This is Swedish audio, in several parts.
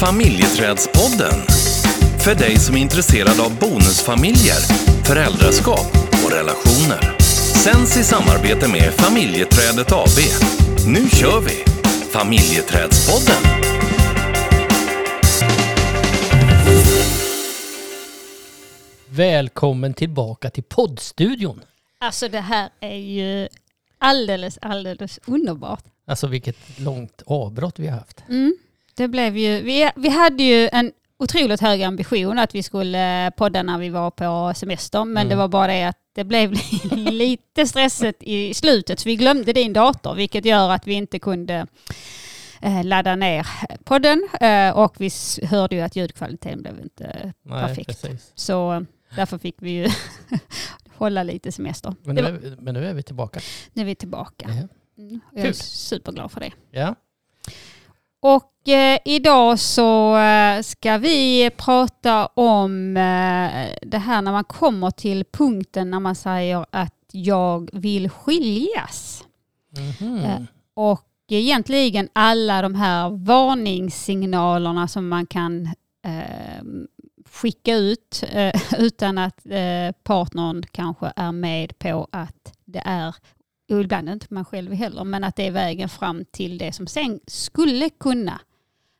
Familjeträdspodden. För dig som är intresserad av bonusfamiljer, föräldraskap och relationer. Sänds i samarbete med Familjeträdet AB. Nu kör vi! Familjeträdspodden. Välkommen tillbaka till poddstudion. Alltså det här är ju alldeles, alldeles underbart. Alltså vilket långt avbrott vi har haft. Mm. Det blev ju, vi, vi hade ju en otroligt hög ambition att vi skulle podda när vi var på semester, men Mm. det var bara det att det blev lite stressigt i slutet, så vi glömde din dator, vilket gör att vi inte kunde eh, ladda ner podden eh, och vi hörde ju att ljudkvaliteten blev inte Nej, perfekt. precis. Så därför fick vi ju hålla lite semester. Men nu, är, vi- men nu är vi tillbaka. nu är vi tillbaka. Mm. Jag är Kul. superglad för det. ja. Och eh, idag så eh, ska vi prata om eh, det här när man kommer till punkten när man säger att jag vill skiljas. Mhm. Eh, Och egentligen alla de här varningssignalerna som man kan eh, skicka ut eh, utan att partnern kanske är med på att det är, och ibland inte man själv heller, men att det är vägen fram till det som sen skulle kunna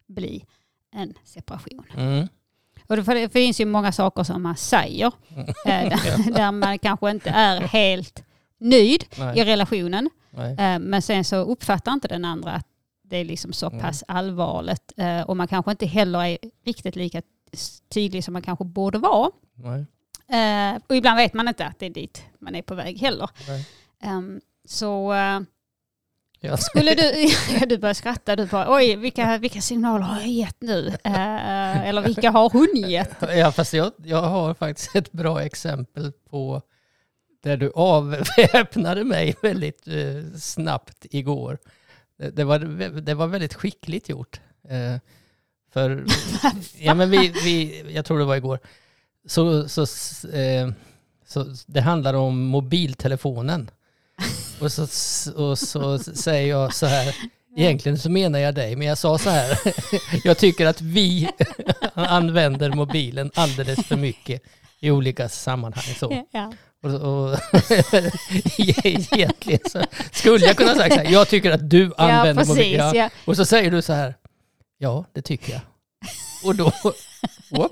bli en separation. Mm. Och det, finns ju många saker som man säger eh, där, där man kanske inte är helt nöjd i Nej. relationen. Nej. Eh, Men sen så uppfattar inte den andra att det är liksom så Mm. pass allvarligt. Eh, Och man kanske inte heller är riktigt lika tydlig som man kanske borde vara. Nej. Och ibland vet man inte att det är dit man är på väg heller. Nej. Så eh, Ja. skulle du, du börjar skratta, du bara oj vilka, vilka signaler har jag gett nu? Eh, Eller vilka har hon gett? Ja, fast jag, jag har faktiskt ett bra exempel på där du avväpnade mig väldigt eh, snabbt igår. Det, det, var, det var väldigt skickligt gjort. Eh, för, ja, men vi, vi, jag tror det var igår. Så, så, eh, så det handlar om mobiltelefonen. Och så, och så säger jag så här, egentligen så menar jag dig, men jag sa så här, jag tycker att vi använder mobilen alldeles för mycket i olika sammanhang. Så. Ja. Och, och, egentligen så skulle jag kunna säga så här, jag tycker att du Ja, använder precis. mobilen. Ja. Ja. Och så säger du så här, ja det tycker jag. Och då, ja,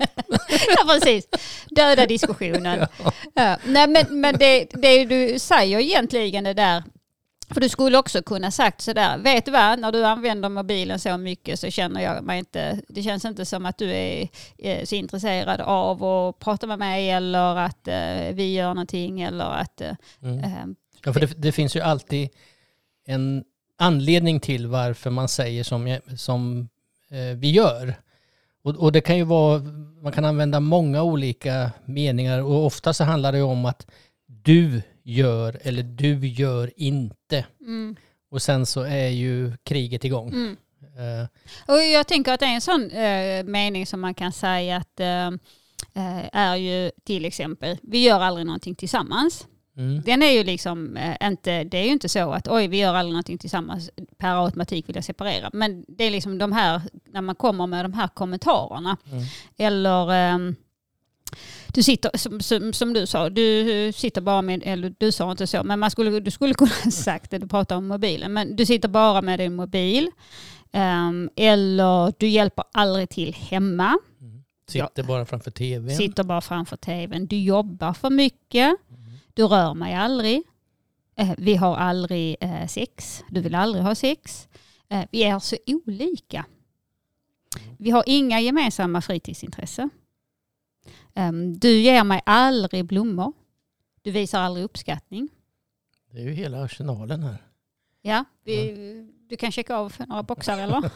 precis. Döda diskussionen. Ja. Nej, men, men det, det du säger egentligen det där, för du skulle också kunna sagt sådär, vet du vad, när du använder mobilen så mycket så känner jag mig inte, det känns inte som att du är eh, så intresserad av att prata med mig eller att eh, vi gör någonting eller att eh, mm. eh, Ja, för det, det finns ju alltid en anledning till varför man säger som, som eh, vi gör. Och, och det kan ju vara, man kan använda många olika meningar och ofta så handlar det ju om att du gör eller du gör inte. mm, Och sen så är ju kriget igång. mm. Eh, Och jag tänker att det är en sån eh, mening som man kan säga att eh, är ju till exempel, vi gör aldrig någonting tillsammans. Mm, Den är ju liksom eh, inte, det är ju inte så att oj vi gör aldrig någonting tillsammans, per automatik vill jag separera. Men det är liksom de här, när man kommer med de här kommentarerna. mm, Eller ehm, du sitter, som, som, som du sa, du sitter bara med, eller du sa inte så, men man skulle, du skulle kunna ha sagt det, du pratar om mobilen, men du sitter bara med din mobil. Ehm, eller du hjälper aldrig till hemma, mm. Sitter bara framför tvn. sitter bara framför tvn. Du jobbar för mycket, du rör mig aldrig. Eh, vi har aldrig eh, sex, du vill aldrig ha sex. Eh, vi är så olika. Vi har inga gemensamma fritidsintressen. Ehm, du ger mig aldrig blommor. Du visar aldrig uppskattning. Det är ju hela arsenalen här. Ja, vi, du kan checka av några boxar eller?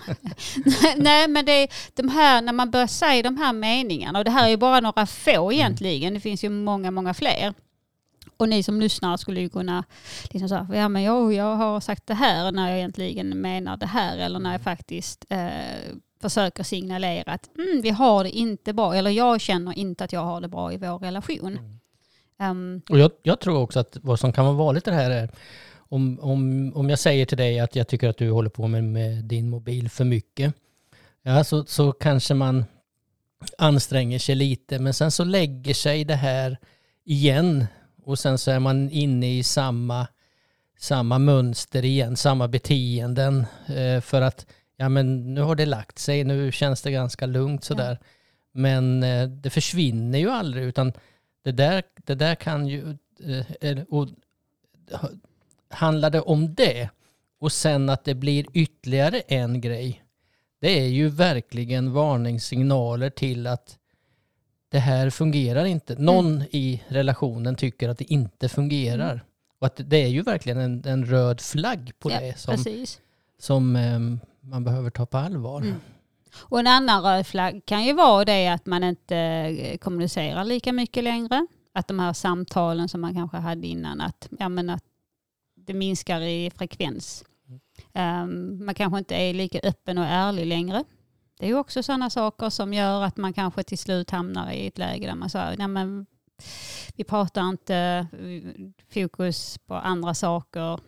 Nej, men det är de här, när man börjar säga de här meningarna, och det här är ju bara några få egentligen, det finns ju många, många fler. Och ni som lyssnar skulle ju kunna liksom säga, ja men jag, jag har sagt det här när jag egentligen menar det här, eller när jag faktiskt eh, försöker signalera att mm, vi har det inte bra, eller jag känner inte att jag har det bra i vår relation. Ehm, Och jag, jag tror också att vad som kan vara vanligt det här är om, om, om jag säger till dig att jag tycker att du håller på med, med din mobil för mycket Ja, så, så kanske man anstränger sig lite. Men sen så lägger sig det här igen och sen så är man inne i samma, samma mönster igen, samma beteenden eh, för att ja men nu har det lagt sig, nu känns det ganska lugnt sådär. Ja. Men eh, det försvinner ju aldrig utan det där, det där kan ju, eh, och, handlar det om det och sen att det blir ytterligare en grej det är ju verkligen varningssignaler till att det här fungerar inte. Någon mm. i relationen tycker att det inte fungerar. Mm. Och att det är ju verkligen en, en röd flagg på ja, det som, som um, man behöver ta på allvar. Mm. Och en annan röd flagg kan ju vara det att man inte eh, kommunicerar lika mycket längre. Att de här samtalen som man kanske hade innan, att, ja, men att det minskar i frekvens. Um, man kanske inte är lika öppen och ärlig längre. Det är också sådana saker som gör att man kanske till slut hamnar i ett läge där man säger, nej men vi pratar inte fokus på andra saker.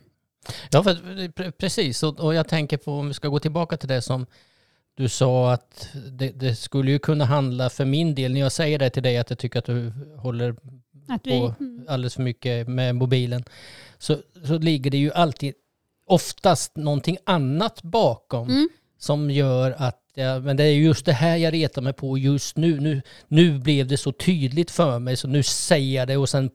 Ja, för, precis. Och, och jag tänker på, om vi ska gå tillbaka till det som du sa att det, det, skulle ju kunna handla för min del, när jag säger det till dig att jag tycker att du håller att vi, på alldeles för mycket med mobilen, så, så ligger det ju alltid oftast någonting annat bakom mm. som gör att Ja, men det är just det här jag retar mig på just nu. nu. Nu blev det så tydligt för mig så nu säger jag det och sen...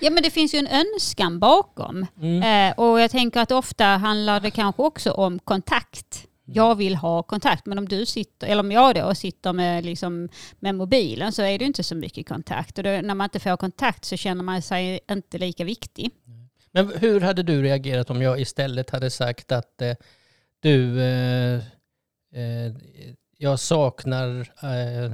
Ja men det finns ju en önskan bakom. Mm. Eh, och jag tänker att ofta handlar det kanske också om kontakt. Jag vill ha kontakt men om du sitter, eller om jag då sitter med, liksom, med mobilen så är det inte så mycket kontakt. Och då, när man inte får kontakt så känner man sig inte lika viktig. Men hur hade du reagerat om jag istället hade sagt att eh, du, eh, jag saknar, eh,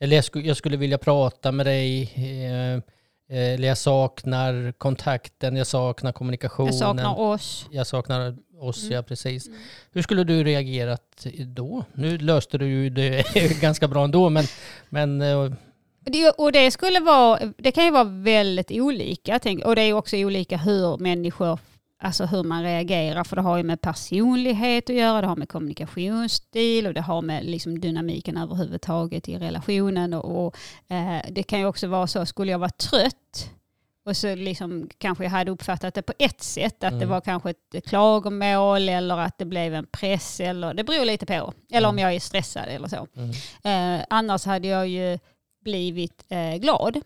eller jag, sk jag, skulle vilja prata med dig, eh, eller jag saknar kontakten, jag saknar kommunikationen. Jag saknar oss. Jag saknar oss, mm. ja precis. Mm. Hur skulle du reagerat då? Nu löste du ju det ganska bra ändå, men, men eh, det, och det, skulle vara, det kan ju vara väldigt olika. Tänk, och det är också olika hur människor, alltså hur man reagerar. För det har ju med personlighet att göra, det har med kommunikationsstil och det har med liksom dynamiken överhuvudtaget i relationen. Och, och eh, det kan ju också vara så, skulle jag vara trött och så liksom kanske jag hade uppfattat det på ett sätt, att mm. det var kanske ett klagomål eller att det blev en press eller det beror lite på. Eller mm. om jag är stressad eller så. Mm. Eh, annars hade jag ju blivit eh, glad.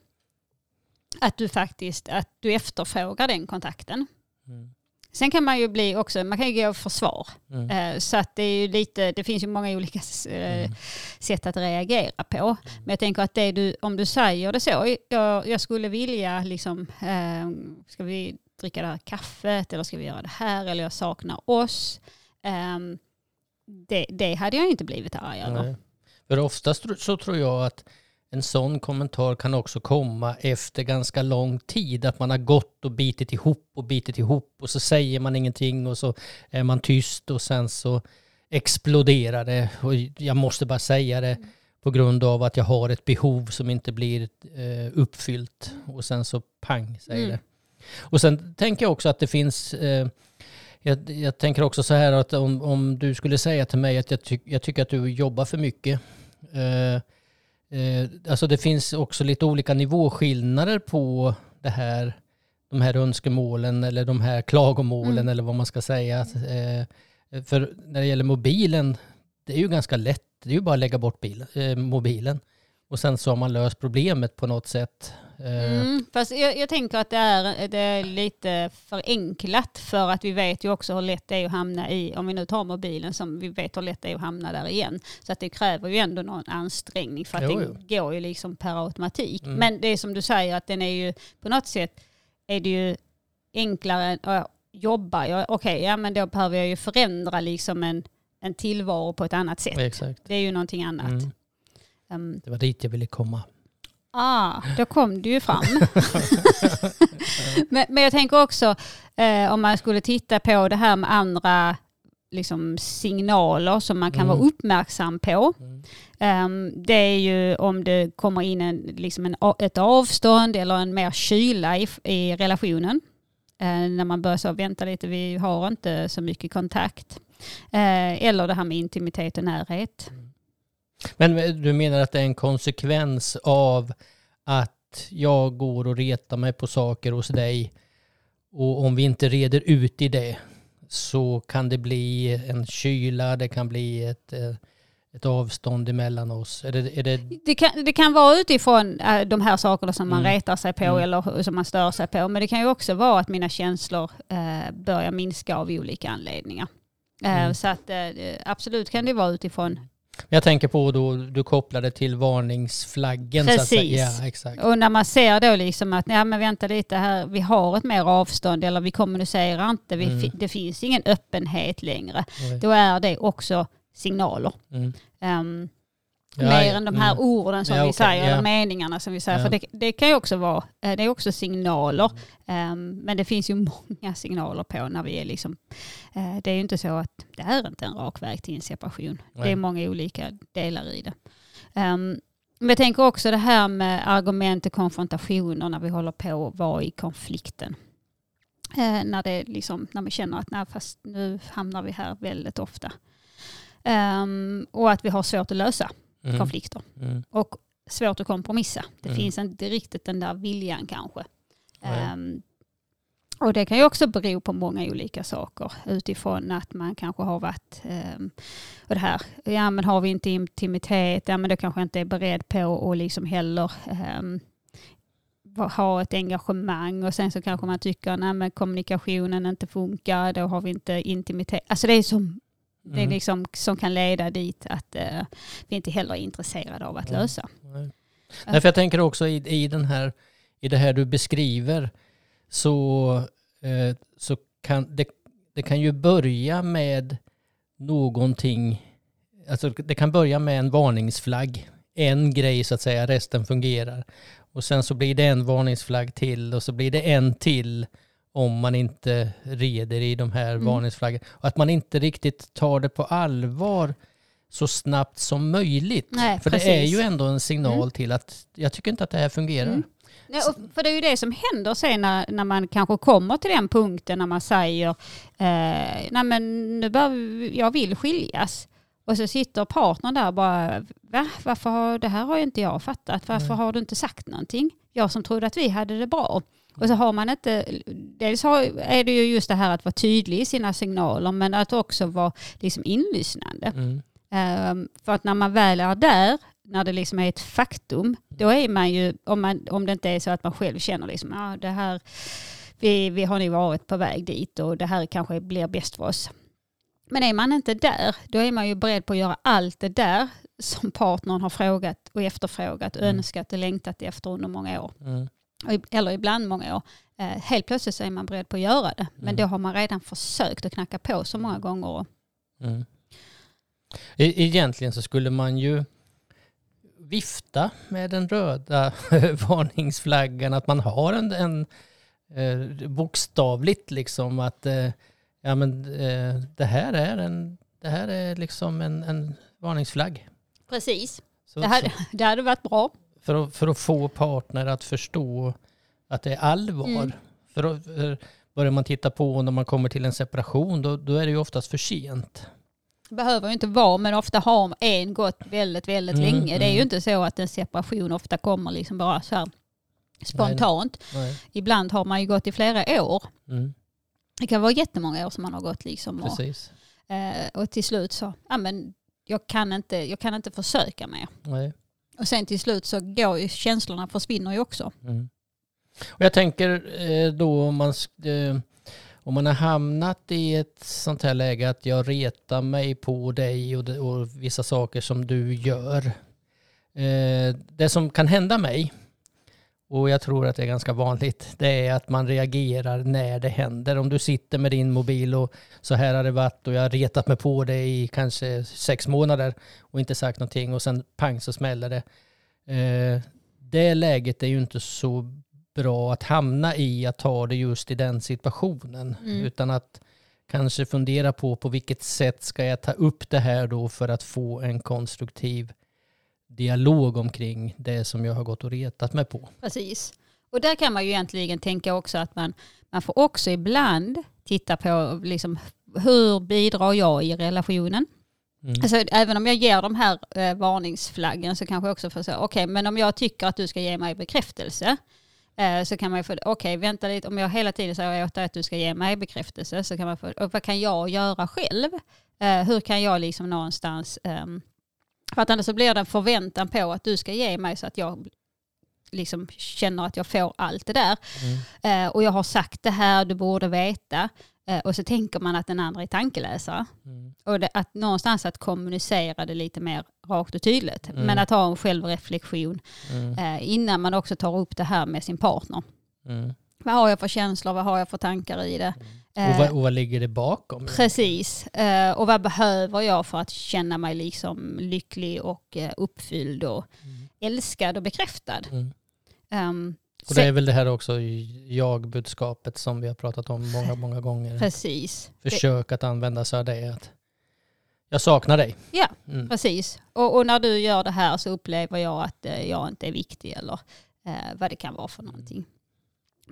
Att du faktiskt att du efterfrågar den kontakten. Mm. Sen kan man ju bli också, man kan ju gå försvar. Mm. Eh, så att det är ju lite, det finns ju många olika eh, mm. sätt att reagera på. Mm. Men jag tänker att det du, om du säger det så, jag, jag skulle vilja liksom, eh, ska vi dricka det här kaffet eller ska vi göra det här eller jag saknar oss. Eh, det, det hade jag inte blivit arg över. För oftast så tror jag att en sån kommentar kan också komma efter ganska lång tid. Att man har gått och bitit ihop och bitit ihop och så säger man ingenting och så är man tyst och sen så exploderar det. Och jag måste bara säga det på grund av att jag har ett behov som inte blir eh, uppfyllt. Och sen så pang säger mm. det. Och sen tänker jag också att det finns eh, jag, jag, tänker också så här att om, om du skulle säga till mig att jag, ty jag tycker att du jobbar för mycket eh, Eh, alltså det finns också lite olika nivåskillnader på det här, de här önskemålen eller de här klagomålen mm. eller vad man ska säga. Eh, för när det gäller mobilen, det är ju ganska lätt. Det är ju bara att lägga bort bil, eh, mobilen. Och sen så har man löst problemet på något sätt. Eh, mm, fast jag, jag, tänker att det är, det är lite förenklat för att vi vet ju också hur lätt det är att hamna i, om vi nu tar mobilen som vi vet hur lätt det är att hamna där igen. Så att det kräver ju ändå någon ansträngning för att jo, den jo. går ju liksom per automatik. Mm. Men det är som du säger att den är ju på något sätt är det ju enklare att jobba. Okej, okay, ja men då behöver jag ju förändra liksom en, en tillvaro på ett annat sätt. Exakt. Det är ju någonting annat. Mm. Um, det var dit jag ville komma. Ah, då kom du ju fram. men, men, jag tänker också eh, om man skulle titta på det här med andra liksom, signaler som man kan mm. vara uppmärksam på. Mm. Um, det är ju om det kommer in en, liksom en, ett avstånd eller en mer kyla i, i relationen. Uh, när man börjar så vänta lite, vi har inte så mycket kontakt. Eh, eller det här med intimitet och närhet. Men du menar att det är en konsekvens av att jag går och retar mig på saker hos dig och om vi inte reder ut i det så kan det bli en kyla, det kan bli ett, eh, ett avstånd emellan oss. Är det, är det... Det, kan, det kan vara utifrån äh, de här sakerna som man Mm. retar sig på Mm. eller som man stör sig på. Men det kan ju också vara att mina känslor börjar minska av olika anledningar. Mm. Så att absolut kan det vara utifrån. Jag tänker på då du kopplade till varningsflaggen. Precis. Ja, exakt. Och när man ser då liksom att ja, men vänta lite här, vi har ett mer avstånd eller vi kommunicerar inte, vi, Mm. det finns ingen öppenhet längre. Nej. Då är det också signaler. Mm. Ehm, Ja, mer än de mm. här orden som Ja, vi okej, säger, ja. eller meningarna som vi säger. Ja. För det, det kan ju också vara, eh, det är också signaler. Ehm, men det finns ju många signaler på när vi är liksom, eh, det är ju inte så att det är inte en rak väg till en separation. Det Nej. är många olika delar i det. Ehm, men jag tänker också det här med argument och konfrontationer när vi håller på att vara i konflikten. Eh, när, det liksom, när vi känner att nej, fast nu hamnar vi här väldigt ofta. Ehm, och att vi har svårt att lösa Mm. konflikter Mm. och svårt att kompromissa. Det Mm. finns inte riktigt den där viljan kanske. Ehm, och det kan ju också bero på många olika saker utifrån att man kanske har varit, ehm, och det här, ja men har vi inte intimitet, ja men då kanske jag inte är beredd på att liksom heller va- ha ett engagemang och sen så kanske man tycker nej men kommunikationen inte funkar, då har vi inte intimitet. Alltså det är som det är Mm. liksom som kan leda dit att eh, vi inte heller är intresserade av att Mm. lösa. Nej. Nej, för jag tänker också i, i, den här, i det här du beskriver så, eh, så kan det, det kan ju börja med någonting, alltså det kan börja med en varningsflagg, en grej så att säga, resten fungerar. Och sen så blir det en varningsflagg till och så blir det en till om man inte reder i de här Mm. varningsflaggorna. Och att man inte riktigt tar det på allvar så snabbt som möjligt. Nej, För det är precis. ju ändå en signal Mm. till att jag tycker inte att det här fungerar. Mm. Nej, för det är ju det som händer sen när, när man kanske kommer till den punkten när man säger eh, nej men nu bör jag vill skiljas. Och så sitter partnern där och bara, va? Varför har, det här har inte jag fattat. Varför Nej. har du inte sagt någonting? Jag som trodde att vi hade det bra. Och så har man inte, dels har, är det ju just det här att vara tydlig i sina signaler men att också vara liksom inlyssnande. Mm. Ehm, för att när man väl är där, när det liksom är ett faktum, då är man ju, om, man, om det inte är så att man själv känner liksom, ja det här, vi, vi har nu varit på väg dit och det här kanske blir bäst för oss. Men är man inte där, då är man ju beredd på att göra allt det där som partnern har frågat och efterfrågat, Mm. önskat och längtat efter under många år. Mm. Eller ibland många år. Eh, helt plötsligt så är man beredd på att göra det. Men Mm. då har man redan försökt att knacka på så många gånger. Mm. E- Egentligen så skulle man ju vifta med den röda varningsflaggan, att man har en, en eh, bokstavligt liksom att eh, ja, men, eh, det här är en det här är liksom en, en varningsflagg. Precis. Så, Det hade, så det hade varit bra. För, att, för att få partner att förstå att det är allvar. Mm. För, att- för börjar man titta på när man kommer till en separation då, då är det ju oftast för sent. behöver ju inte vara, men ofta har en gått väldigt, väldigt Mm, länge. Det är ju mm. inte så att en separation ofta kommer liksom bara så här spontant. Nej. Ibland har man ju gått i flera år. Mm, Det kan vara jättemånga år som man har gått liksom. Och, eh, och till slut så, ja men jag kan inte, jag kan inte försöka mer. Nej. Och sen till slut så går ju känslorna försvinner ju också. Mm. Och jag tänker eh, då om man, eh, om man har hamnat i ett sånt här läge att jag retar mig på dig och, det, och vissa saker som du gör. Eh, det som kan hända mig, och jag tror att det är ganska vanligt, det är att man reagerar när det händer. Om du sitter med din mobil och så här har det varit och jag har retat mig på dig i kanske sex månader och inte sagt någonting och sen pang så smäller det. Eh, det läget är ju inte så bra att hamna i att ta det just i den situationen. Mm. Utan att kanske fundera på på vilket sätt ska jag ta upp det här då för att få en konstruktiv dialog omkring det som jag har gått och retat mig på. Precis. Och där kan man ju egentligen tänka också att man, man får också ibland titta på liksom hur bidrar jag i relationen? Mm. Alltså, även om jag ger de här eh, varningsflaggen så kanske jag också får säga, okej men om jag tycker att du ska ge mig bekräftelse eh, så kan man ju få, okej vänta lite, om jag hela tiden säger åt dig att du ska ge mig bekräftelse så kan man få, och vad kan jag göra själv? Eh, hur kan jag liksom någonstans, ehm, för att annars så blir det en förväntan på att du ska ge mig så att jag liksom känner att jag får allt det där. Mm. Eh, och jag har sagt det här, du borde veta. Eh, och så tänker man att den andra är tankeläsare. Mm. Och det, att någonstans att kommunicera det lite mer rakt och tydligt. Mm. Men att ha en självreflektion Mm. eh, innan man också tar upp det här med sin partner. Mm. Vad har jag för känslor, vad har jag för tankar i det? Och, Eh, vad, och vad ligger det bakom? Precis. Eh, och vad behöver jag för att känna mig liksom lycklig och eh, uppfylld och Mm. älskad och bekräftad? Mm. Ehm, Och det är väl det här också jag-budskapet som vi har pratat om många, många gånger. Precis. Försök att använda sig av det. Att jag saknar dig. Ja, Mm. Precis. Och, och när du gör det här så upplever jag att eh, jag inte är viktig eller eh, vad det kan vara för någonting.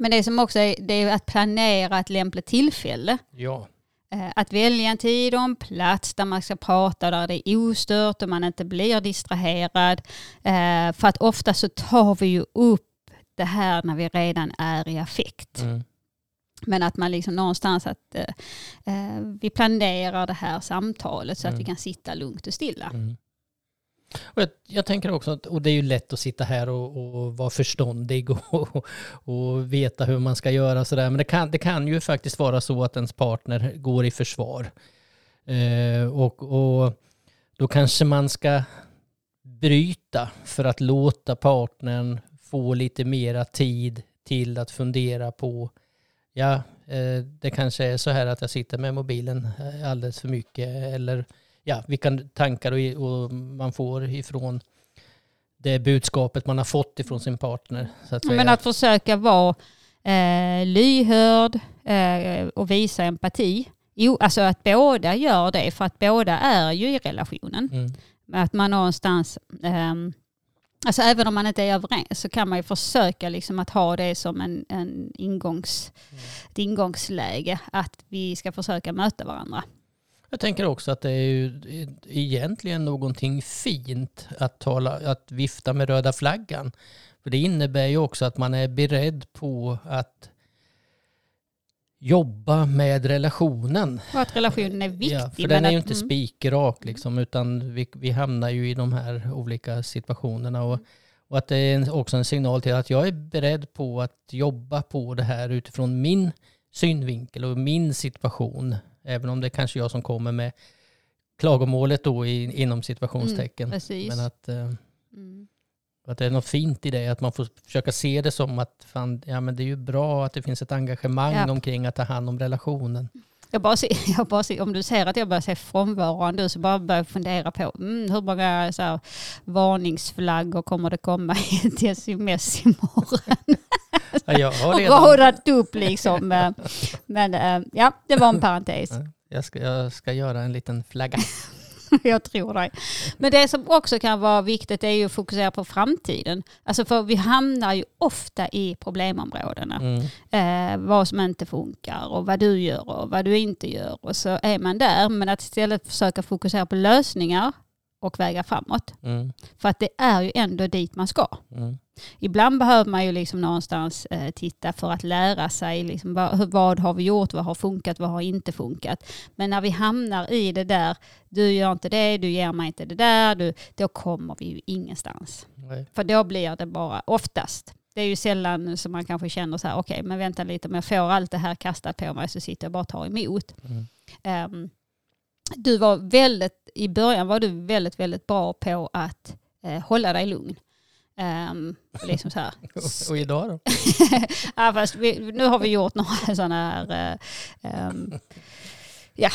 Men det som också är, det är att planera ett lämpligt tillfälle. Ja. Eh, att välja en tid och en plats där man ska prata där det är ostört och man inte blir distraherad. Eh, för att ofta så tar vi ju upp det här när vi redan är i affekt. Mm. Men att man liksom någonstans att eh, vi planerar det här samtalet så att Mm. vi kan sitta lugnt och stilla. Mm. Och jag, jag tänker också att och det är ju lätt att sitta här och, och vara förståndig och, och veta hur man ska göra sådär. Men det kan, det kan ju faktiskt vara så att ens partner går i försvar. Eh, och, och då kanske man ska bryta för att låta partnern få lite mera tid till att fundera på ja, eh, det kanske är så här att jag sitter med mobilen eh, alldeles för mycket eller ja, vilka tankar och, och man får ifrån det budskapet man har fått ifrån sin partner. Så att. Men att försöka vara eh, lyhörd eh, och visa empati. Jo, alltså att båda gör det, för att båda är ju i relationen. mm, Att man någonstans, ehm, alltså även om man inte är överens så kan man ju försöka liksom att ha det som en, en ingångs, ett ingångsläge. Att vi ska försöka möta varandra. Jag tänker också att det är ju egentligen någonting fint att, tala, att vifta med röda flaggan. För det innebär ju också att man är beredd på att jobba med relationen. Och att relationen är viktig. Ja, för den är ju att- inte mm. spikrak liksom, utan vi, vi hamnar ju i de här olika situationerna. Och, och att det är också en signal till att jag är beredd på att jobba på det här utifrån min synvinkel och min situation. Även om det är kanske jag som kommer med klagomålet då i, inom situationstecken. Mm. Men att, eh, Mm. att det är något fint i det, att man får försöka se det som att fan, ja, men det är ju bra att det finns ett engagemang Ja. omkring att ta hand om relationen. Jag bara ser, jag bara ser, om du ser att jag börjar se frånvarande så bara börjar jag fundera på mm, hur många så här, varningsflaggor kommer det komma i ett sms imorgon? Ja, jag har redan radat upp liksom. Men eh, ja, det var en parentes. Ja, Jag ska, jag ska göra en liten flagga. Jag tror dig. Men det som också kan vara viktigt är ju att fokusera på framtiden. Alltså för vi hamnar ju ofta i problemområdena. Mm. Eh, vad som inte funkar och vad du gör och vad du inte gör. Och så är man där. Men att istället försöka fokusera på lösningar och väga framåt. Mm. För att det är ju ändå dit man ska. Mm. Ibland behöver man ju liksom någonstans eh, titta för att lära sig liksom, vad, vad har vi gjort, vad har funkat, vad har inte funkat. Men när vi hamnar i det där, du gör inte det, du ger mig inte det där, du, då kommer vi ju ingenstans. Nej. För då blir det bara, oftast, det är ju sällan som man kanske känner så här, okej men vänta lite, om jag får allt det här kastat på mig så sitter jag bara och tar emot. Mm. Ehm, du var väldigt, i början var du väldigt, väldigt bra på att eh, hålla dig lugn. Um, liksom så här. Och idag då? ja, fast vi, nu har vi gjort några sådana här, ehm, ja,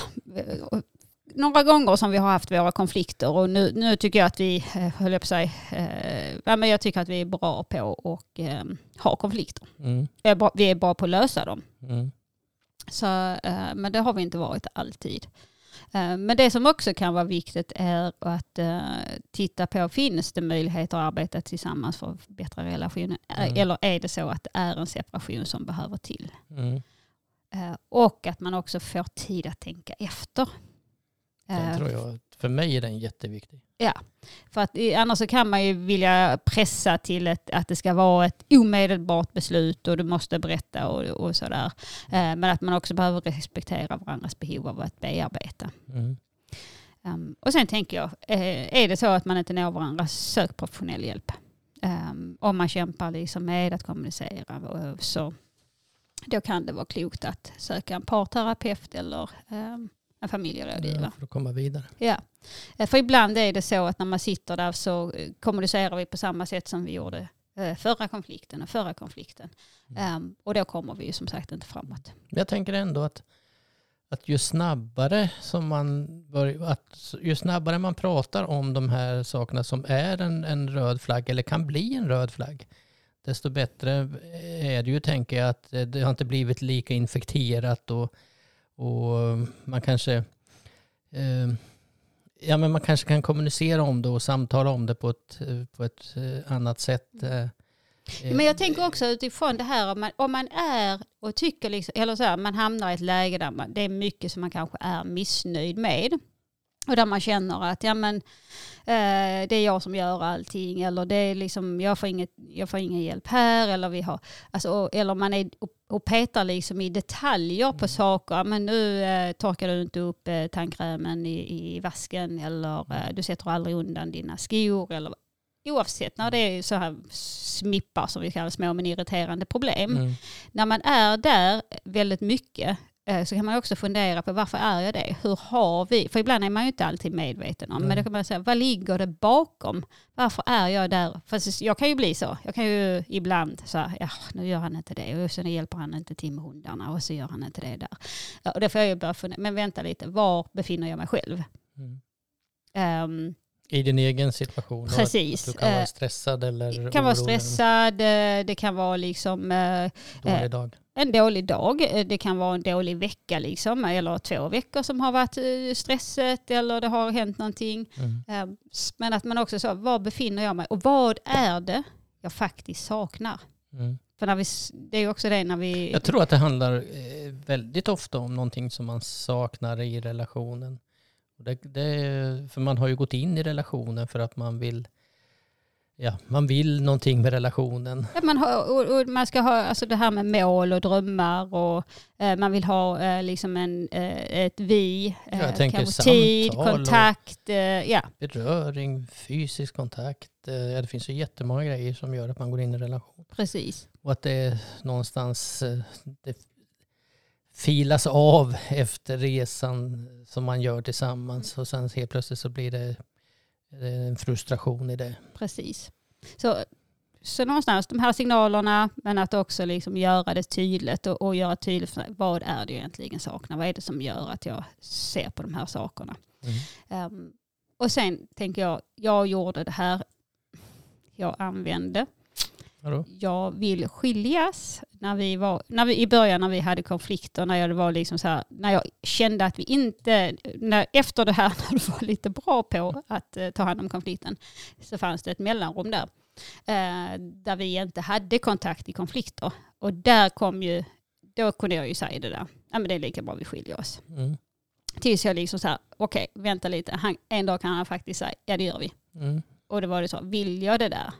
några gånger som vi har haft våra konflikter och nu, nu tycker jag att vi, eh, höll jag på att säga, eh, ja, men jag tycker att vi är bra på att eh, ha konflikter. Mm. Vi är bra, vi är bra på att lösa dem. Mm. Så, eh, men det har vi inte varit alltid. Eh, men det som också kan vara viktigt är att eh, titta på, finns det möjligheter att arbeta tillsammans för att förbättra relationen? Eh, Mm. Eller är det så att det är en separation som behöver till? Mm. Och att man också får tid att tänka efter. Eh, tror jag, för mig är den jätteviktig. för att annars så kan man ju vilja pressa till ett, att det ska vara ett omedelbart beslut och du måste berätta och, och sådär. Eh, men att man också behöver respektera varandras behov av att bearbeta. Mm. Um, och sen tänker jag, eh, är det så att man inte når varandra, sök professionell hjälp. Um, om man kämpar liksom med att kommunicera och, så då kan det vara klokt att söka en parterapeut eller um, en familjerådgivare. För att komma vidare. Ja. Eh, För ibland är det så att när man sitter där så eh, kommunicerar vi på samma sätt som vi gjorde eh, förra konflikten och förra konflikten. Um, och då kommer vi ju som sagt inte framåt. Jag tänker ändå att, att ju snabbare som man bör, att ju snabbare man pratar om de här sakerna som är en, en röd flagg eller kan bli en röd flagg, desto bättre är det ju tänker jag att det har inte blivit lika infekterat och, och eh, man kanske eh, Ja, men man kanske kan kommunicera om det och samtala om det på ett, eh, på ett eh, annat sätt. eh. Men jag tänker också utifrån det här om man, om man är och tycker liksom, eller så här, man hamnar i ett läge där man, det är mycket som man kanske är missnöjd med. Och där man känner att ja, men, eh, det är jag som gör allting eller det är liksom, jag, får inget, jag får ingen hjälp här. Eller, vi har, alltså, och, eller man är och, och petar liksom i detaljer på saker. Men nu eh, torkar du inte upp eh, tandkrämen i, i vasken eller eh, du sätter aldrig undan dina skor. Eller, oavsett när det är så här smippar som vi kallar små men irriterande problem. Mm. När man är där väldigt mycket så kan man också fundera på varför är jag det? Hur har vi? För ibland är man ju inte alltid medveten om. Men Nej. då kan man säga, vad ligger det bakom? Varför är jag där? Fast jag kan ju bli så. Jag kan ju ibland här, ja nu gör han inte det och sen hjälper han inte till med hundarna och så gör han inte det där. Ja, och då får jag ju börja fundera, men vänta lite, var befinner jag mig själv? Mm. Ehm, I din egen situation? Precis. Att du kan vara Eh, stressad eller det kan vara orolig, stressad, eh, det kan vara liksom eh, Dålig eh, dag. En dålig dag, eh, det kan vara en dålig vecka liksom, eller två veckor som har varit eh, stresset eller det har hänt någonting. Mm. Eh, s- Men att man också så, var befinner jag mig och vad är det jag faktiskt saknar? Mm. För när vi, det är också det när vi... Jag tror att det handlar eh, väldigt ofta om någonting som man saknar i relationen. Det, det, för man har ju gått in i relationen för att man vill, ja, man vill någonting med relationen. Att man, har, och, och man ska ha alltså det här med mål och drömmar och eh, man vill ha eh, liksom en, eh, ett vi, Ja, eh, tänker kanske tid, kontakt. Eh, ja, Beröring, fysisk kontakt. eh, Ja, det finns ju jättemånga grejer som gör att man går in i relation. precis. Och att det är någonstans eh, det filas av efter resan som man gör tillsammans. Och sen helt plötsligt så blir det eh, en frustration i det. Precis. Så, så någonstans de här signalerna, men att också liksom göra det tydligt och, och göra tydligt för vad är det jag egentligen saknar? Vad är det som gör att jag ser på de här sakerna? Mm. Ehm, och sen tänker jag, jag gjorde det här, jag använde, Vadå? jag vill skiljas. När vi var, när vi, I början när vi hade konflikter, när jag, det var liksom så här, när jag kände att vi inte, när, efter det här när du var lite bra på att eh, ta hand om konflikten, så fanns det ett mellanrum där. Eh, där vi inte hade kontakt i konflikter. Och där kom ju, då kunde jag ju säga det där, ja men det är lika bra vi skiljer oss. Mm. Tills jag liksom så här, okej vänta lite, han, en dag kan han faktiskt säga, ja det gör vi. Mm. Och det var det så, vill jag det där?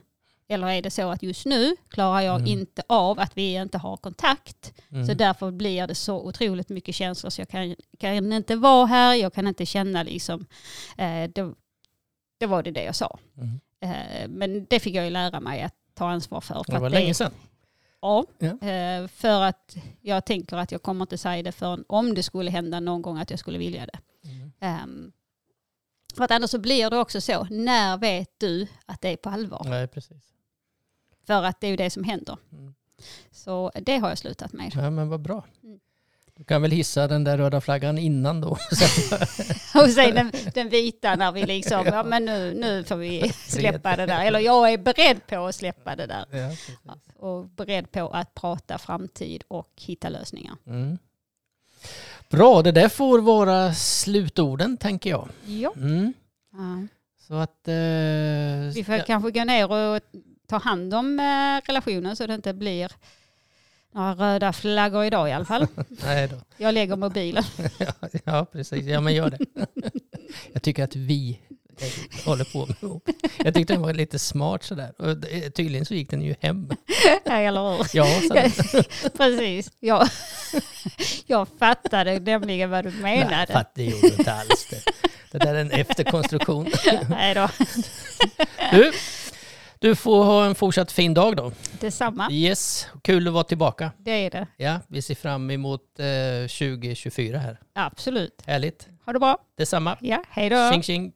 Eller är det så att just nu klarar jag Mm. inte av att vi inte har kontakt. Mm. Så därför blir det så otroligt mycket känslor så jag kan, kan inte vara här, jag kan inte känna liksom, eh, det, det var det det jag sa. Mm. Eh, men det fick jag ju lära mig att ta ansvar för. för Det var att länge sedan. Ja, Ja. eh, för att jag tänker att jag kommer inte säga det förrän om det skulle hända någon gång att jag skulle vilja det. Ehm, för att annars så blir det också så, när vet du att det är på allvar? Nej, precis. För att det är ju det som händer. Mm. Så det har jag slutat med. Ja, men vad bra. Mm. Du kan väl hissa den där röda flaggan innan då. Och sen den, den vita när vi liksom, ja men nu, nu får vi släppa det där. Eller jag är beredd på att släppa det där. ja. Och beredd på att prata framtid och hitta lösningar. Mm. Bra, det där får vara slutorden tänker jag. Ja. Mm. Ja. Så att... Eh, Vi får kanske gå ner och ta hand om eh, relationen så det inte blir några röda flaggor idag i alla fall. Nej då. Jag lägger mobilen. Ja, ja, precis. Ja, men gör det. Jag tycker att vi eh, håller på med Jag tyckte den var lite smart sådär. Och det- tydligen så gick den ju hem. Eller hur? Ja, Precis. Jag, jag fattade nämligen vad du nej, menade. fatt, det gjorde du inte alls. Det, det där är en efterkonstruktion. Nej då, Du, du får ha en fortsatt fin dag då. detsamma. Yes, kul att vara tillbaka. Det är det. Ja, vi ser fram emot eh, 2024 här. Absolut. Härligt. Ha det bra. Detsamma. Ja, hej då. Tjing tjing.